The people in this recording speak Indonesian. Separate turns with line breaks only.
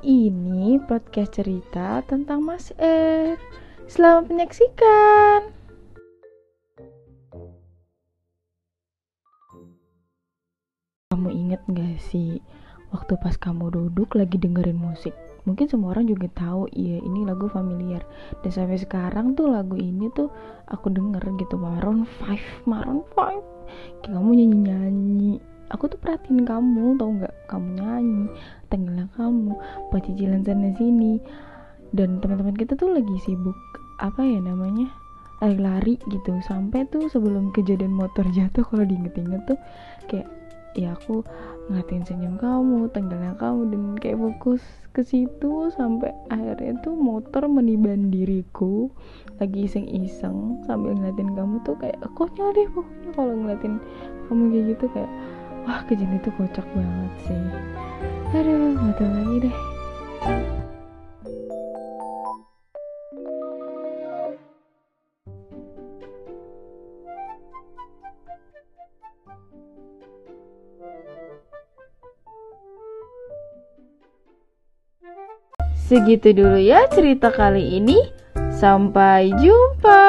ini podcast cerita tentang Mas R. Selamat menyaksikan. Kamu inget gak sih waktu pas kamu duduk lagi dengerin musik? Mungkin semua orang juga tahu, iya ini lagu familiar. Dan sampai sekarang tuh lagu ini tuh aku denger gitu Maroon 5, Maroon 5. Kayak kamu nyanyi-nyanyi. Aku tuh perhatiin kamu, tau nggak? Kamu nyanyi, tenggelam kamu, pecicilan sana sini. Dan teman-teman kita tuh lagi sibuk apa ya namanya? lari-lari gitu sampai tuh sebelum kejadian motor jatuh kalau diinget-inget tuh kayak ya aku ngeliatin senyum kamu tenggelam kamu dan kayak fokus ke situ sampai akhirnya tuh motor meniban diriku lagi iseng-iseng sambil ngeliatin kamu tuh kayak konyol deh pokoknya kalau ngeliatin kamu kayak gitu kayak wah kejadian itu kocak banget sih aduh nggak tahu lagi deh Segitu dulu ya cerita kali ini. Sampai jumpa.